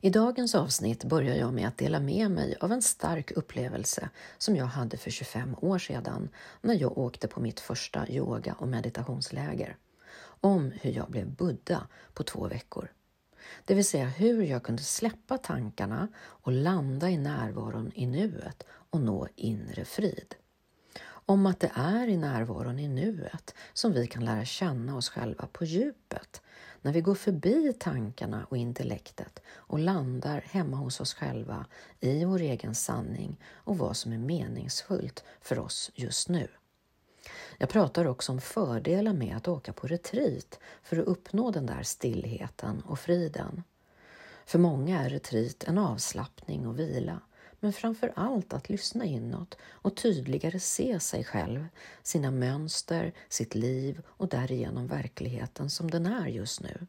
I dagens avsnitt börjar jag med att dela med mig av en stark upplevelse som jag hade för 25 år sedan när jag åkte på mitt första yoga och meditationsläger. Om hur jag blev Buddha på två veckor. Det vill säga hur jag kunde släppa tankarna och landa i närvaron i nuet och nå inre frid. Om att det är i närvaron i nuet som vi kan lära känna oss själva på djupet när vi går förbi tankarna och intellektet och landar hemma hos oss själva i vår egen sanning och vad som är meningsfullt för oss just nu. Jag pratar också om fördelar med att åka på retreat för att uppnå den där stillheten och friden. För många är retreat en avslappning och vila men framför allt att lyssna inåt och tydligare se sig själv, sina mönster, sitt liv och därigenom verkligheten som den är just nu.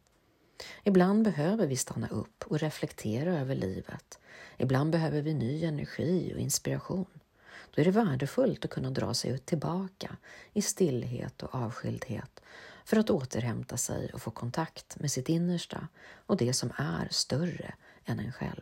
Ibland behöver vi stanna upp och reflektera över livet. Ibland behöver vi ny energi och inspiration. Då är det värdefullt att kunna dra sig tillbaka i stillhet och avskildhet för att återhämta sig och få kontakt med sitt innersta och det som är större än en själv.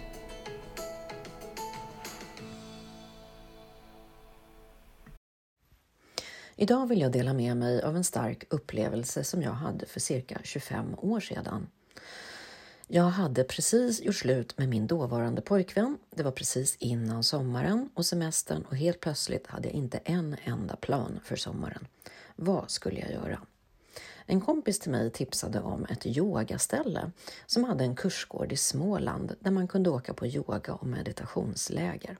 Idag vill jag dela med mig av en stark upplevelse som jag hade för cirka 25 år sedan. Jag hade precis gjort slut med min dåvarande pojkvän. Det var precis innan sommaren och semestern och helt plötsligt hade jag inte en enda plan för sommaren. Vad skulle jag göra? En kompis till mig tipsade om ett yogaställe som hade en kursgård i Småland där man kunde åka på yoga och meditationsläger.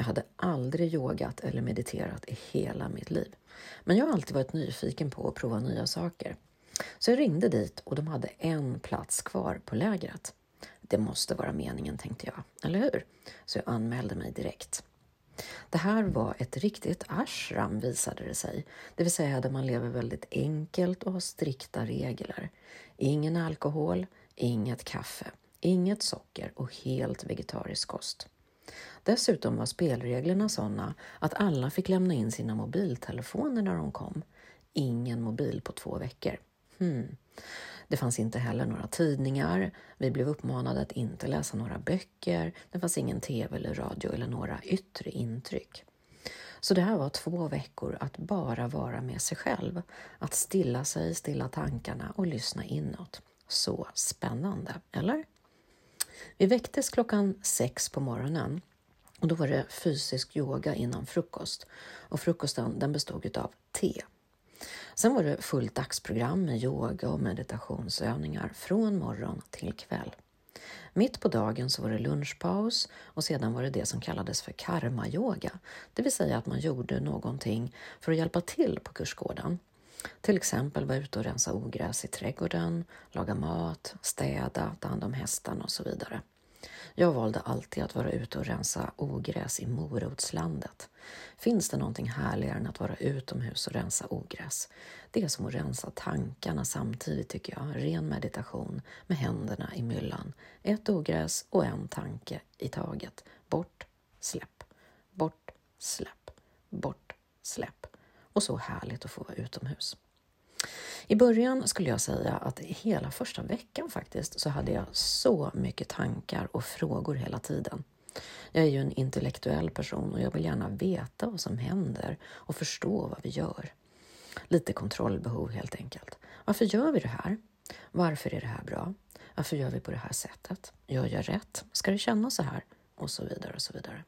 Jag hade aldrig yogat eller mediterat i hela mitt liv. Men jag har alltid varit nyfiken på att prova nya saker. Så jag ringde dit och de hade en plats kvar på lägret. Det måste vara meningen, tänkte jag, eller hur? Så jag anmälde mig direkt. Det här var ett riktigt ashram visade det sig, det vill säga där man lever väldigt enkelt och har strikta regler. Ingen alkohol, inget kaffe, inget socker och helt vegetarisk kost. Dessutom var spelreglerna sådana att alla fick lämna in sina mobiltelefoner när de kom. Ingen mobil på två veckor. Hmm. Det fanns inte heller några tidningar. Vi blev uppmanade att inte läsa några böcker. Det fanns ingen tv eller radio eller några yttre intryck. Så det här var två veckor att bara vara med sig själv, att stilla sig, stilla tankarna och lyssna inåt. Så spännande, eller? Vi väcktes klockan sex på morgonen och då var det fysisk yoga innan frukost och frukosten den bestod av te. Sen var det fullt dagsprogram med yoga och meditationsövningar från morgon till kväll. Mitt på dagen så var det lunchpaus och sedan var det det som kallades för karma-yoga, det vill säga att man gjorde någonting för att hjälpa till på kursgården. Till exempel vara ute och rensa ogräs i trädgården, laga mat, städa, ta hand om hästarna och så vidare. Jag valde alltid att vara ute och rensa ogräs i morotslandet. Finns det någonting härligare än att vara utomhus och rensa ogräs? Det är som att rensa tankarna samtidigt tycker jag. Ren meditation med händerna i myllan. Ett ogräs och en tanke i taget. Bort, släpp, bort, släpp, bort, släpp. Och så härligt att få vara utomhus. I början skulle jag säga att hela första veckan faktiskt så hade jag så mycket tankar och frågor hela tiden. Jag är ju en intellektuell person och jag vill gärna veta vad som händer och förstå vad vi gör. Lite kontrollbehov helt enkelt. Varför gör vi det här? Varför är det här bra? Varför gör vi på det här sättet? Gör jag rätt? Ska det kännas så här? Och så vidare och så vidare.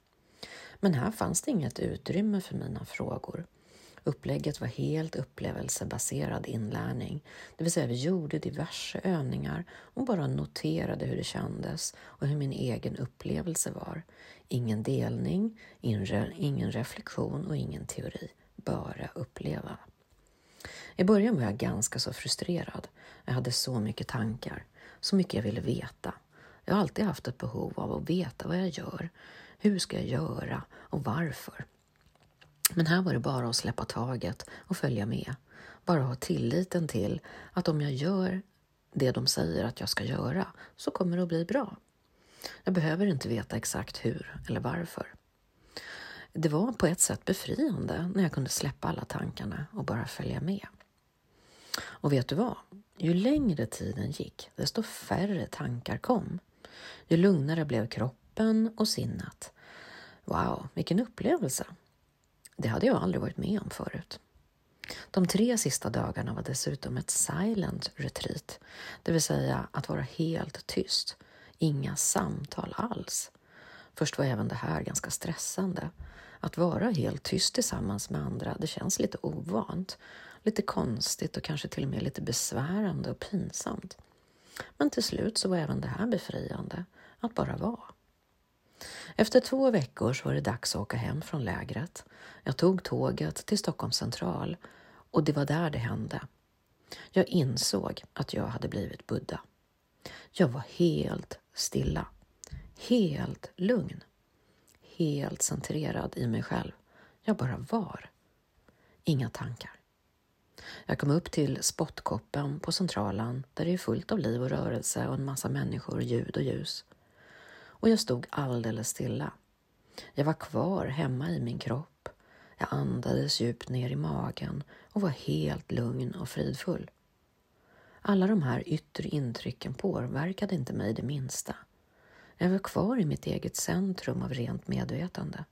Men här fanns det inget utrymme för mina frågor. Upplägget var helt upplevelsebaserad inlärning, det vill säga vi gjorde diverse övningar och bara noterade hur det kändes och hur min egen upplevelse var. Ingen delning, ingen reflektion och ingen teori, bara uppleva. I början var jag ganska så frustrerad. Jag hade så mycket tankar, så mycket jag ville veta. Jag har alltid haft ett behov av att veta vad jag gör, hur ska jag göra och varför. Men här var det bara att släppa taget och följa med. Bara ha tilliten till att om jag gör det de säger att jag ska göra så kommer det att bli bra. Jag behöver inte veta exakt hur eller varför. Det var på ett sätt befriande när jag kunde släppa alla tankarna och bara följa med. Och vet du vad? Ju längre tiden gick, desto färre tankar kom. Ju lugnare blev kroppen och sinnet. Wow, vilken upplevelse! Det hade jag aldrig varit med om förut. De tre sista dagarna var dessutom ett silent retreat, det vill säga att vara helt tyst. Inga samtal alls. Först var även det här ganska stressande. Att vara helt tyst tillsammans med andra, det känns lite ovant. Lite konstigt och kanske till och med lite besvärande och pinsamt. Men till slut så var även det här befriande, att bara vara. Efter två veckor så var det dags att åka hem från lägret. Jag tog tåget till Stockholms central och det var där det hände. Jag insåg att jag hade blivit Buddha. Jag var helt stilla, helt lugn, helt centrerad i mig själv. Jag bara var. Inga tankar. Jag kom upp till spottkoppen på Centralen där det är fullt av liv och rörelse och en massa människor, ljud och ljus. Och jag stod alldeles stilla. Jag var kvar hemma i min kropp. Jag andades djupt ner i magen och var helt lugn och fridfull. Alla de här yttre intrycken påverkade inte mig det minsta. Jag var kvar i mitt eget centrum av rent medvetande.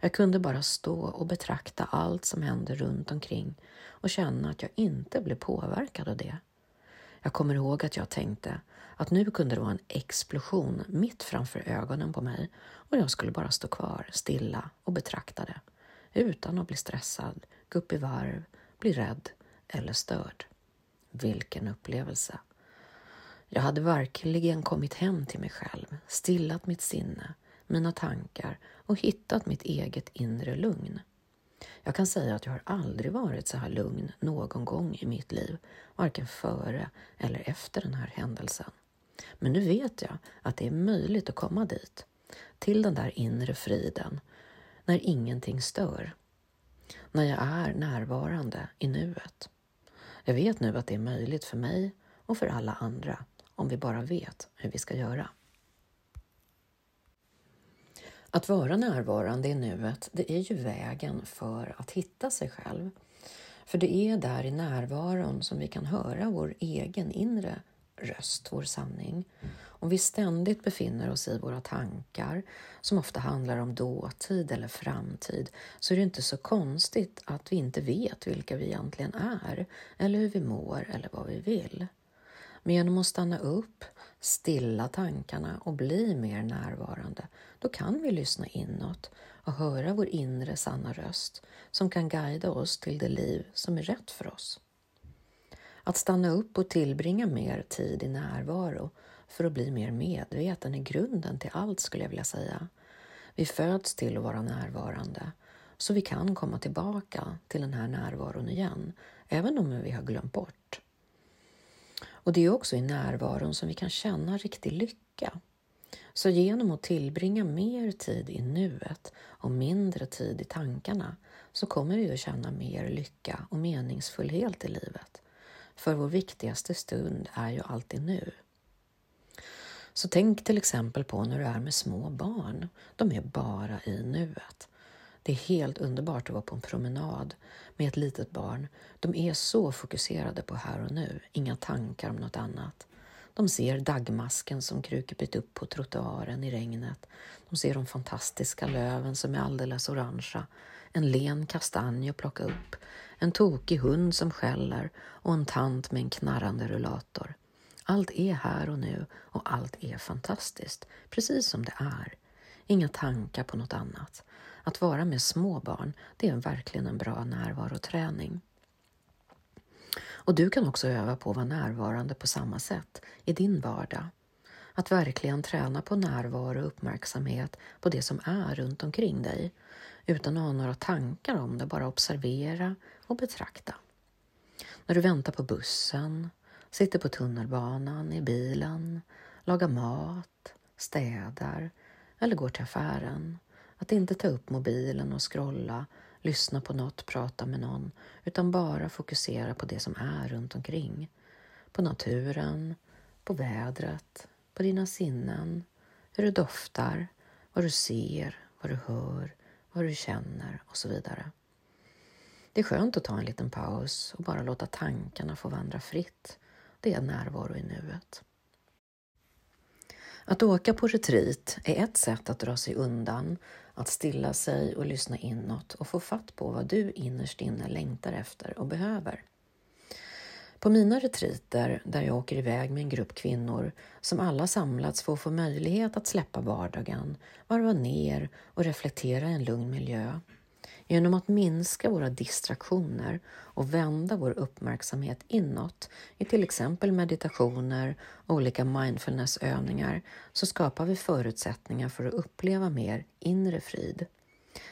Jag kunde bara stå och betrakta allt som hände runt omkring och känna att jag inte blev påverkad av det. Jag kommer ihåg att jag tänkte att nu kunde det vara en explosion mitt framför ögonen på mig och jag skulle bara stå kvar stilla och betrakta det utan att bli stressad, gå upp i varv, bli rädd eller störd. Vilken upplevelse! Jag hade verkligen kommit hem till mig själv, stillat mitt sinne, mina tankar och hittat mitt eget inre lugn. Jag kan säga att jag har aldrig varit så här lugn någon gång i mitt liv, varken före eller efter den här händelsen. Men nu vet jag att det är möjligt att komma dit, till den där inre friden, när ingenting stör. När jag är närvarande i nuet. Jag vet nu att det är möjligt för mig och för alla andra om vi bara vet hur vi ska göra. Att vara närvarande i nuet, det är ju vägen för att hitta sig själv. För det är där i närvaron som vi kan höra vår egen inre röst, vår sanning. Om vi ständigt befinner oss i våra tankar, som ofta handlar om dåtid eller framtid, så är det inte så konstigt att vi inte vet vilka vi egentligen är, eller hur vi mår eller vad vi vill. Men genom att stanna upp, stilla tankarna och bli mer närvarande, då kan vi lyssna inåt och höra vår inre sanna röst som kan guida oss till det liv som är rätt för oss. Att stanna upp och tillbringa mer tid i närvaro för att bli mer medveten är grunden till allt skulle jag vilja säga. Vi föds till att vara närvarande så vi kan komma tillbaka till den här närvaron igen, även om vi har glömt bort. Och det är också i närvaron som vi kan känna riktig lycka. Så genom att tillbringa mer tid i nuet och mindre tid i tankarna så kommer vi att känna mer lycka och meningsfullhet i livet. För vår viktigaste stund är ju alltid nu. Så tänk till exempel på när du är med små barn. De är bara i nuet. Det är helt underbart att vara på en promenad med ett litet barn. De är så fokuserade på här och nu, inga tankar om något annat. De ser dagmasken som krukit upp på trottoaren i regnet. De ser de fantastiska löven som är alldeles orangea. En len kastanj att plocka upp. En tokig hund som skäller och en tant med en knarrande rullator. Allt är här och nu och allt är fantastiskt, precis som det är. Inga tankar på något annat. Att vara med små barn, det är verkligen en bra närvaroträning. Och du kan också öva på att vara närvarande på samma sätt i din vardag. Att verkligen träna på närvaro och uppmärksamhet på det som är runt omkring dig utan att ha några tankar om det, bara observera och betrakta. När du väntar på bussen, sitter på tunnelbanan, i bilen, lagar mat, städar eller går till affären. Att inte ta upp mobilen och scrolla lyssna på något, prata med någon, utan bara fokusera på det som är runt omkring. På naturen, på vädret, på dina sinnen, hur det doftar, vad du ser, vad du hör, vad du känner och så vidare. Det är skönt att ta en liten paus och bara låta tankarna få vandra fritt. Det är närvaro i nuet. Att åka på retreat är ett sätt att dra sig undan, att stilla sig och lyssna inåt och få fatt på vad du innerst inne längtar efter och behöver. På mina retriter, där jag åker iväg med en grupp kvinnor som alla samlats för att få möjlighet att släppa vardagen, varva ner och reflektera i en lugn miljö, Genom att minska våra distraktioner och vända vår uppmärksamhet inåt i till exempel meditationer och olika mindfulnessövningar så skapar vi förutsättningar för att uppleva mer inre frid.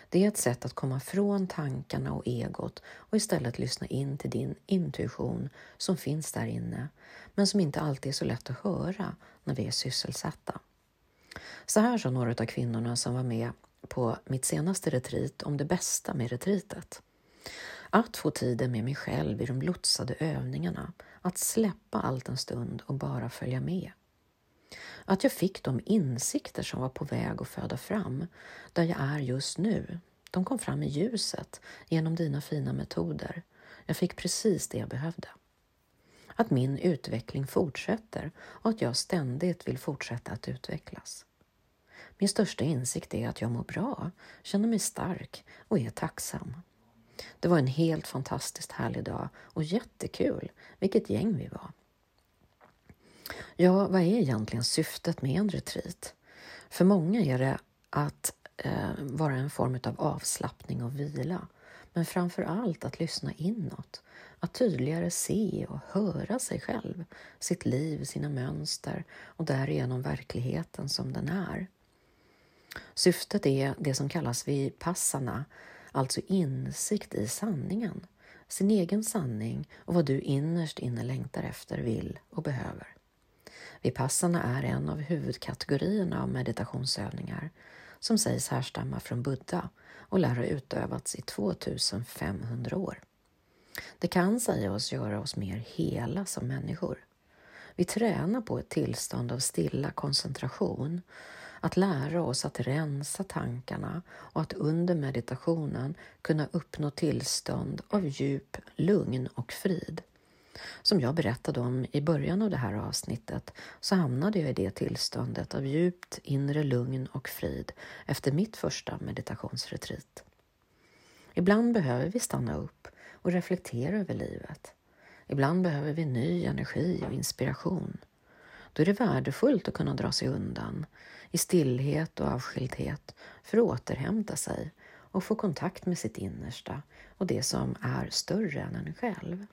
Det är ett sätt att komma från tankarna och egot och istället lyssna in till din intuition som finns där inne, men som inte alltid är så lätt att höra när vi är sysselsatta. Så här sa några av kvinnorna som var med på mitt senaste retreat om det bästa med retreatet. Att få tiden med mig själv i de lotsade övningarna, att släppa allt en stund och bara följa med. Att jag fick de insikter som var på väg att föda fram, där jag är just nu. De kom fram i ljuset genom dina fina metoder. Jag fick precis det jag behövde. Att min utveckling fortsätter och att jag ständigt vill fortsätta att utvecklas. Min största insikt är att jag mår bra, känner mig stark och är tacksam. Det var en helt fantastiskt härlig dag och jättekul. Vilket gäng vi var. Ja, vad är egentligen syftet med en retreat? För många är det att eh, vara en form av avslappning och vila, men framför allt att lyssna inåt, att tydligare se och höra sig själv, sitt liv, sina mönster och därigenom verkligheten som den är. Syftet är det som kallas vipassana, alltså insikt i sanningen, sin egen sanning och vad du innerst inne längtar efter, vill och behöver. Vipassana är en av huvudkategorierna av meditationsövningar som sägs härstamma från Buddha och lär ha utövats i 2500 år. Det kan säga oss göra oss mer hela som människor. Vi tränar på ett tillstånd av stilla koncentration att lära oss att rensa tankarna och att under meditationen kunna uppnå tillstånd av djup lugn och frid. Som jag berättade om i början av det här avsnittet så hamnade jag i det tillståndet av djupt inre lugn och frid efter mitt första meditationsretreat. Ibland behöver vi stanna upp och reflektera över livet. Ibland behöver vi ny energi och inspiration. Då är det värdefullt att kunna dra sig undan, i stillhet och avskildhet för att återhämta sig och få kontakt med sitt innersta och det som är större än en själv.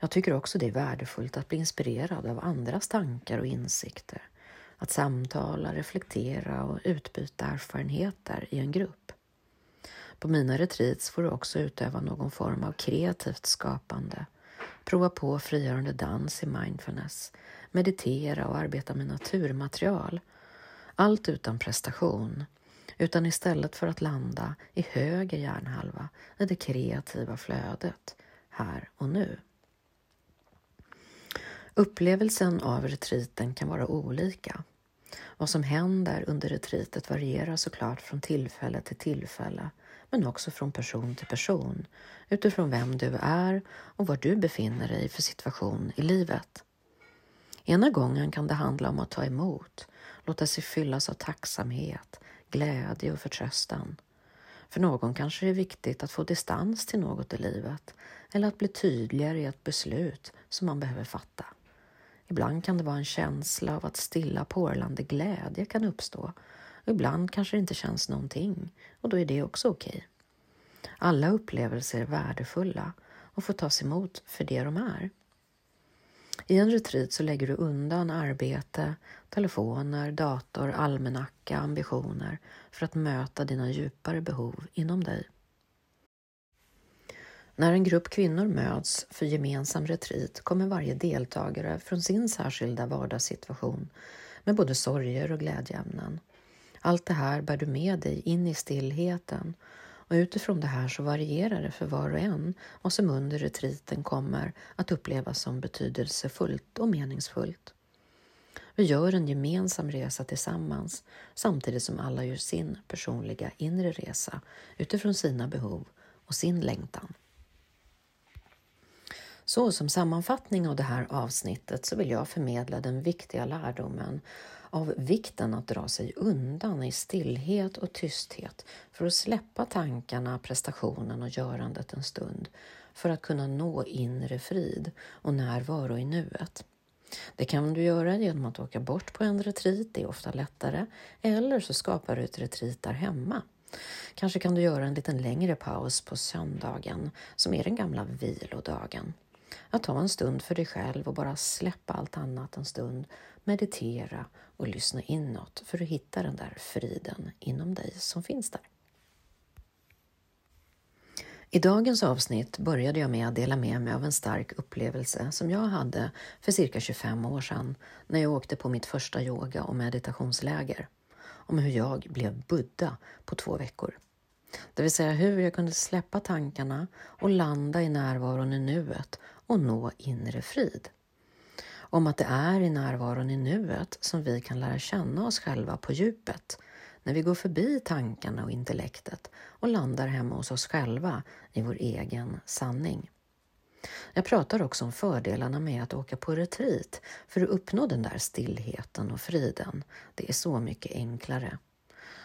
Jag tycker också det är värdefullt att bli inspirerad av andras tankar och insikter, att samtala, reflektera och utbyta erfarenheter i en grupp. På mina retreats får du också utöva någon form av kreativt skapande, prova på frigörande dans i mindfulness, meditera och arbeta med naturmaterial. Allt utan prestation, utan istället för att landa i höger hjärnhalva i det kreativa flödet, här och nu. Upplevelsen av retriten kan vara olika. Vad som händer under retritet varierar såklart från tillfälle till tillfälle, men också från person till person, utifrån vem du är och var du befinner dig för situation i livet. Ena gången kan det handla om att ta emot, låta sig fyllas av tacksamhet, glädje och förtröstan. För någon kanske det är viktigt att få distans till något i livet eller att bli tydligare i ett beslut som man behöver fatta. Ibland kan det vara en känsla av att stilla porlande glädje kan uppstå. Ibland kanske det inte känns någonting och då är det också okej. Okay. Alla upplevelser är värdefulla och får tas emot för det de är. I en retreat så lägger du undan arbete, telefoner, dator, almanacka, ambitioner för att möta dina djupare behov inom dig. När en grupp kvinnor möts för gemensam retreat kommer varje deltagare från sin särskilda vardagssituation med både sorger och glädjeämnen. Allt det här bär du med dig in i stillheten och utifrån det här så varierar det för var och en vad som under retriten kommer att upplevas som betydelsefullt och meningsfullt. Vi gör en gemensam resa tillsammans samtidigt som alla gör sin personliga inre resa utifrån sina behov och sin längtan. Så som sammanfattning av det här avsnittet så vill jag förmedla den viktiga lärdomen av vikten att dra sig undan i stillhet och tysthet för att släppa tankarna, prestationen och görandet en stund för att kunna nå inre frid och närvaro i nuet. Det kan du göra genom att åka bort på en retreat, det är ofta lättare, eller så skapar du ett retreat där hemma. Kanske kan du göra en liten längre paus på söndagen, som är den gamla vilodagen. Att ta en stund för dig själv och bara släppa allt annat en stund, meditera och lyssna inåt för att hitta den där friden inom dig som finns där. I dagens avsnitt började jag med att dela med mig av en stark upplevelse som jag hade för cirka 25 år sedan när jag åkte på mitt första yoga och meditationsläger. Om hur jag blev Buddha på två veckor. Det vill säga hur jag kunde släppa tankarna och landa i närvaron i nuet och nå inre frid. Om att det är i närvaron i nuet som vi kan lära känna oss själva på djupet när vi går förbi tankarna och intellektet och landar hemma hos oss själva i vår egen sanning. Jag pratar också om fördelarna med att åka på retreat för att uppnå den där stillheten och friden. Det är så mycket enklare.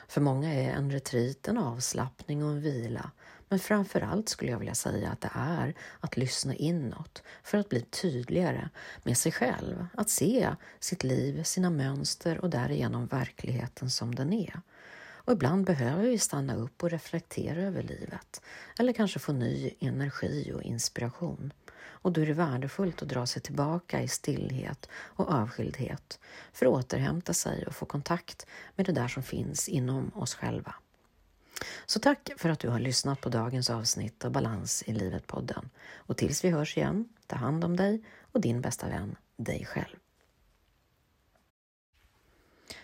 För många är en retreat en avslappning och en vila, men framför allt skulle jag vilja säga att det är att lyssna inåt för att bli tydligare med sig själv, att se sitt liv, sina mönster och därigenom verkligheten som den är. Och ibland behöver vi stanna upp och reflektera över livet eller kanske få ny energi och inspiration. Och då är det värdefullt att dra sig tillbaka i stillhet och avskildhet för att återhämta sig och få kontakt med det där som finns inom oss själva. Så tack för att du har lyssnat på dagens avsnitt av Balans i livet-podden. Och tills vi hörs igen, ta hand om dig och din bästa vän, dig själv.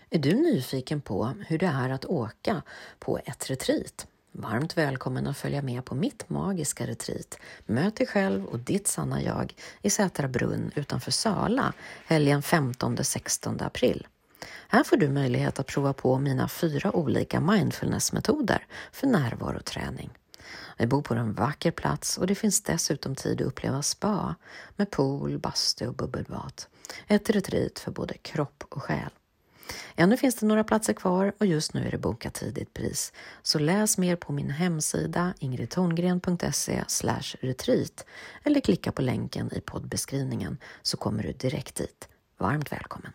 Är du nyfiken på hur det är att åka på ett retreat? Varmt välkommen att följa med på mitt magiska retreat Möt dig själv och ditt sanna jag i Sätra brunn utanför Sala helgen 15-16 april. Här får du möjlighet att prova på mina fyra olika mindfulnessmetoder för närvaroträning. Vi bor på en vacker plats och det finns dessutom tid att uppleva spa med pool, bastu och bubbelbad. Ett retreat för både kropp och själ. Ännu finns det några platser kvar och just nu är det bokat tidigt pris. Så läs mer på min hemsida ingridtorngren.se retreat eller klicka på länken i poddbeskrivningen så kommer du direkt dit. Varmt välkommen!